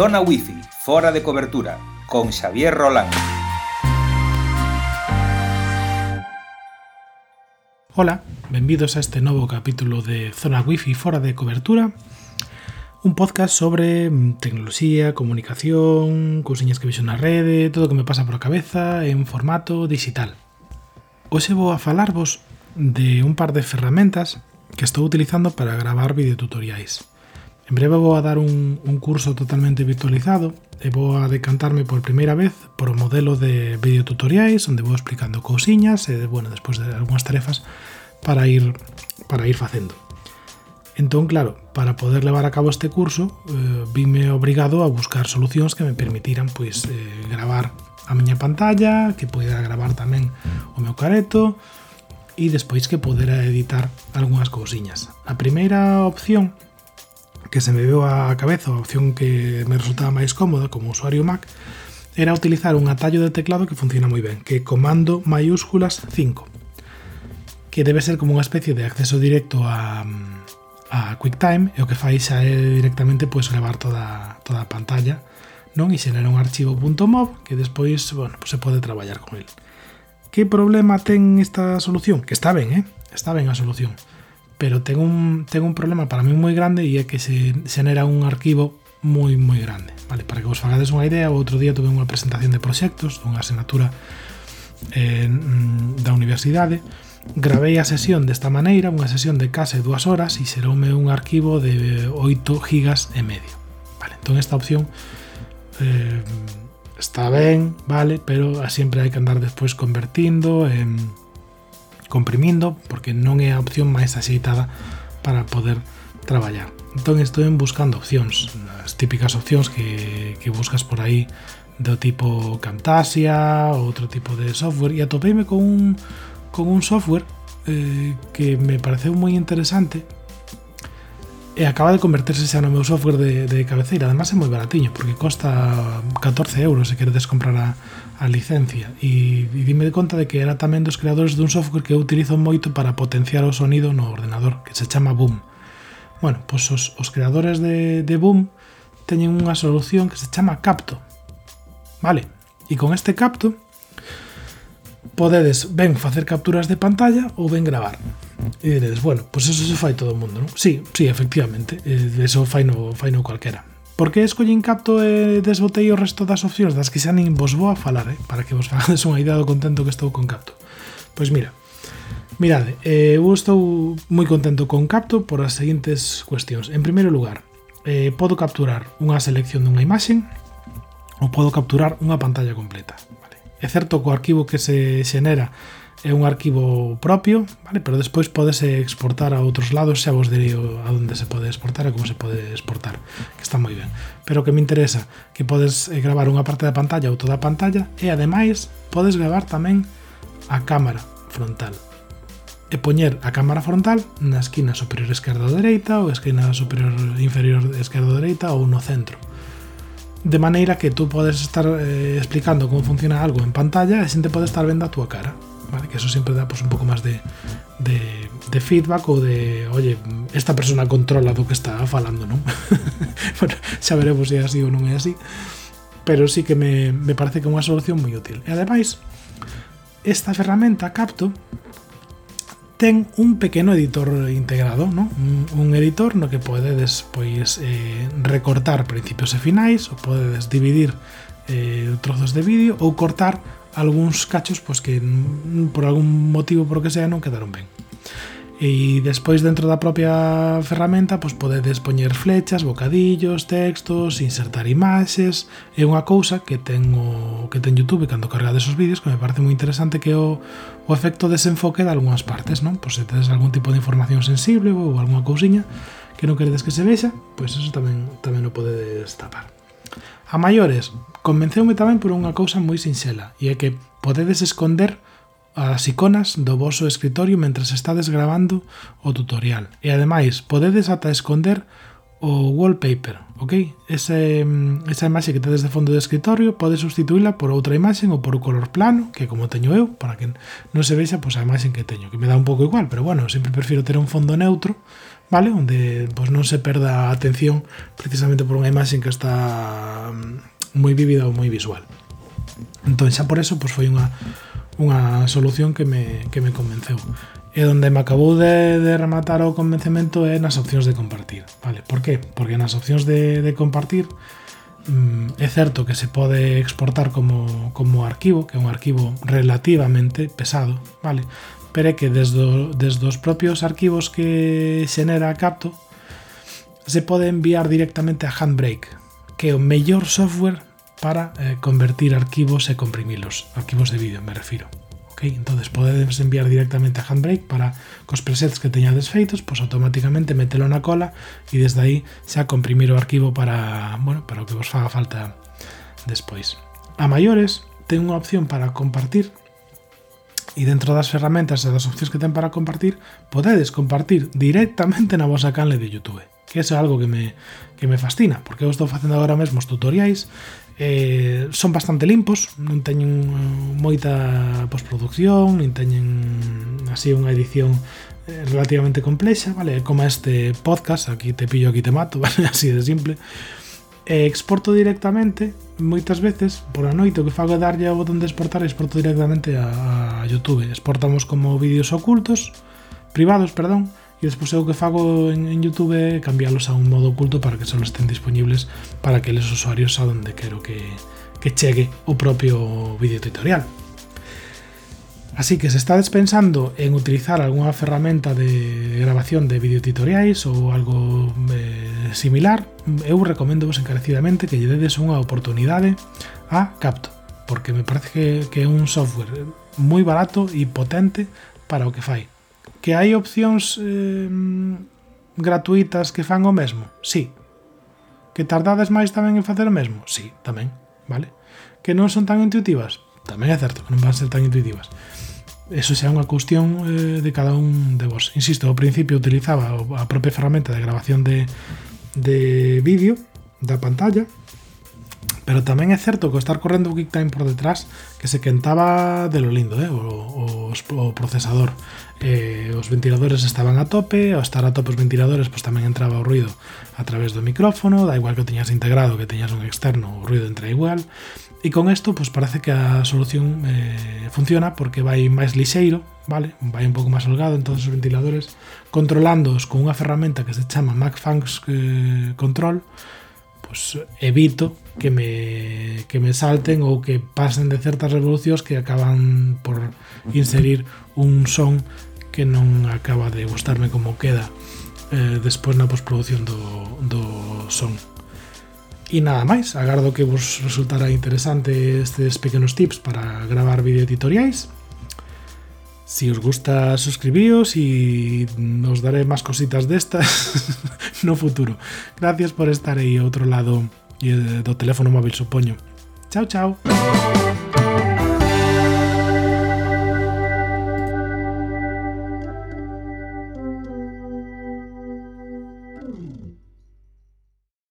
Zona Wi-Fi, fora de cobertura, con Xavier Rolán. Hola, benvidos a este novo capítulo de Zona Wi-Fi fora de cobertura. Un podcast sobre mm, tecnoloxía, comunicación, cousiñas que vexo na rede, todo o que me pasa por a cabeza en formato digital. Hoxe vou a falarvos de un par de ferramentas que estou utilizando para gravar videotutoriais. En breve vou a dar un, un curso totalmente virtualizado e vou a decantarme por primeira vez por o modelo de videotutoriais onde vou explicando cousiñas e, bueno, despois de algunhas tarefas para ir para ir facendo. Entón, claro, para poder levar a cabo este curso, eh, vime obrigado a buscar solucións que me permitiran pois eh, gravar a miña pantalla, que poida gravar tamén o meu careto e despois que podera editar algunhas cousiñas. A primeira opción que se me veu á cabeza, a opción que me resultaba máis cómoda como usuario Mac, era utilizar un atallo de teclado que funciona moi ben, que é comando mayúsculas 5, que debe ser como unha especie de acceso directo a, a QuickTime e o que fai xa é directamente pois, gravar toda, toda a pantalla non e xenera un archivo .mov que despois bueno, pois se pode traballar con el. Que problema ten esta solución? Que está ben, eh? Está ben a solución pero ten un, ten un problema para mí moi grande e é que se xenera un arquivo moi moi grande vale? Para que vos fagades unha idea o outro día tuve unha presentación de proxectos dunha asignatura eh, mm, da universidade. Gravei a sesión desta maneira, unha sesión de case dúas horas e xeroume un arquivo de 8 gigas e medio. Vale, entón esta opción eh, está ben, vale, pero sempre hai que andar despois convertindo, en comprimindo porque non é a opción máis axeitada para poder traballar. Entón estou en buscando opcións, as típicas opcións que, que buscas por aí do tipo Camtasia, outro tipo de software, e atopeime con un, con un software eh, que me pareceu moi interesante e acaba de converterse xa no meu software de, de cabeceira. Además é moi baratiño porque costa 14 euros se queredes comprar a, a licencia. E, e dime de conta de que era tamén dos creadores dun software que eu utilizo moito para potenciar o sonido no ordenador que se chama Boom. Bueno, pois os, os creadores de, de Boom teñen unha solución que se chama Capto. Vale, e con este Capto podedes ben facer capturas de pantalla ou ben gravar. E diredes, bueno, pois pues eso se fai todo o mundo, non? Sí, sí, efectivamente, eso fai no, fai no calquera. Por que escollín capto e desbotei o resto das opcións das que xa nin vos vou a falar, eh? para que vos fagades unha idea do contento que estou con capto? Pois mira, mirade, eh, eu estou moi contento con capto por as seguintes cuestións. En primeiro lugar, eh, podo capturar unha selección dunha imaxen ou podo capturar unha pantalla completa. Vale. É certo que o arquivo que se xenera é un arquivo propio, vale? pero despois podese exportar a outros lados, xa vos dirío a onde se pode exportar e como se pode exportar, que está moi ben. Pero que me interesa que podes eh, gravar unha parte da pantalla ou toda a pantalla e ademais podes gravar tamén a cámara frontal. E poñer a cámara frontal na esquina superior esquerda ou dereita ou esquina superior inferior esquerda ou dereita ou no centro de maneira que tú podes estar eh, explicando como funciona algo en pantalla e xente pode estar vendo a túa cara. ¿vale? Que eso siempre da pues, un poco más de, de, de feedback o de, oye, esta persona controla do que está falando, non? bueno, xa veremos se é así ou non é así. Pero sí que me, me parece que é unha solución moi útil. E ademais, esta ferramenta Capto ten un pequeno editor integrado, ¿no? un, un editor no que podedes pois eh, recortar principios e finais, ou podedes dividir eh, trozos de vídeo ou cortar algúns cachos pois que por algún motivo por que sea non quedaron ben. E despois dentro da propia ferramenta pois podedes poñer flechas, bocadillos, textos, insertar imaxes, é unha cousa que ten o, que ten YouTube cando cargades os vídeos que me parece moi interesante que o, o efecto desenfoque de algunhas partes, non? Pois se tedes algún tipo de información sensible ou algunha cousiña que non queredes que se vexa, pois eso tamén tamén o podedes tapar. A maiores, convenceume tamén por unha cousa moi sinxela, e é que podedes esconder as iconas do vosso escritorio mentres estades gravando o tutorial. E ademais, podedes ata esconder o wallpaper, ok? Ese, mm, esa imaxe que tedes de fondo do escritorio pode substituíla por outra imaxe ou por o color plano, que como teño eu, para que non se vexa pois, a imaxe que teño, que me dá un pouco igual, pero bueno, sempre prefiro ter un fondo neutro, vale? Onde pois, non se perda a atención precisamente por unha imaxe que está moi vívida ou moi visual. Entón xa por eso pois foi unha unha solución que me, que me convenceu. E onde me acabou de, de rematar o convencemento é nas opcións de compartir. Vale, por qué? Porque nas opcións de, de compartir mm, é certo que se pode exportar como, como arquivo, que é un arquivo relativamente pesado, vale? Pero é que desde, desde os propios arquivos que xenera Capto se pode enviar directamente a Handbrake, que é o mellor software para eh, convertir arquivos e comprimilos, arquivos de vídeo me refiro. Okay? Entonces podedes enviar directamente a Handbrake para cos presets que teñades feitos, pois automáticamente metelo na cola e desde aí xa comprimir o arquivo para, bueno, para o que vos faga falta despois. A maiores ten unha opción para compartir e dentro das ferramentas e das opcións que ten para compartir, podedes compartir directamente na vosa canle de YouTube que eso é algo que me, que me fascina, porque eu estou facendo agora mesmo os tutoriais, eh, son bastante limpos, non teñen eh, moita postproducción, nin teñen así unha edición eh, relativamente complexa, vale, como este podcast, aquí te pillo, aquí te mato, vale, así de simple. E exporto directamente, moitas veces, por a noite o que fago é darlle ao botón de exportar, exporto directamente a, a YouTube. Exportamos como vídeos ocultos, privados, perdón, E despois o que fago en, en Youtube é cambiálos a un modo oculto para que só estén disponibles para que les usuarios a donde quero que, que chegue o propio vídeo tutorial. Así que se estades pensando en utilizar algunha ferramenta de grabación de videotutoriais ou algo eh, similar, eu recomendo vos encarecidamente que lle dedes unha oportunidade a Capto, porque me parece que, que é un software moi barato e potente para o que fai. Que hai opcións eh, gratuitas que fan o mesmo? Sí. Que tardades máis tamén en facer o mesmo? Sí, tamén, vale? Que non son tan intuitivas? Tamén é certo que non van ser tan intuitivas. Eso xa é unha cuestión eh, de cada un de vos. Insisto, ao principio utilizaba a propia ferramenta de grabación de, de vídeo da pantalla Pero tamén é certo que estar correndo o QuickTime por detrás que se quentaba de lo lindo, eh? o, o, o procesador. Eh, os ventiladores estaban a tope, ao estar a tope os ventiladores pois tamén entraba o ruido a través do micrófono, da igual que o teñas integrado, que teñas un externo, o ruido entra igual. E con isto pois parece que a solución eh, funciona porque vai máis lixeiro, vale? Vai un pouco máis holgado, entonces os ventiladores controlándoos con unha ferramenta que se chama MacFunks eh, Control, pues, evito que me, que me salten ou que pasen de certas revolucións que acaban por inserir un son que non acaba de gustarme como queda eh, despois na postproducción do, do son. E nada máis, agardo que vos resultará interesante estes pequenos tips para gravar video tutoriales. Si os gusta, suscribíos e nos daré máis cositas destas no futuro. Gracias por estar aí ao outro lado do teléfono móvil, supoño. Chao, chao.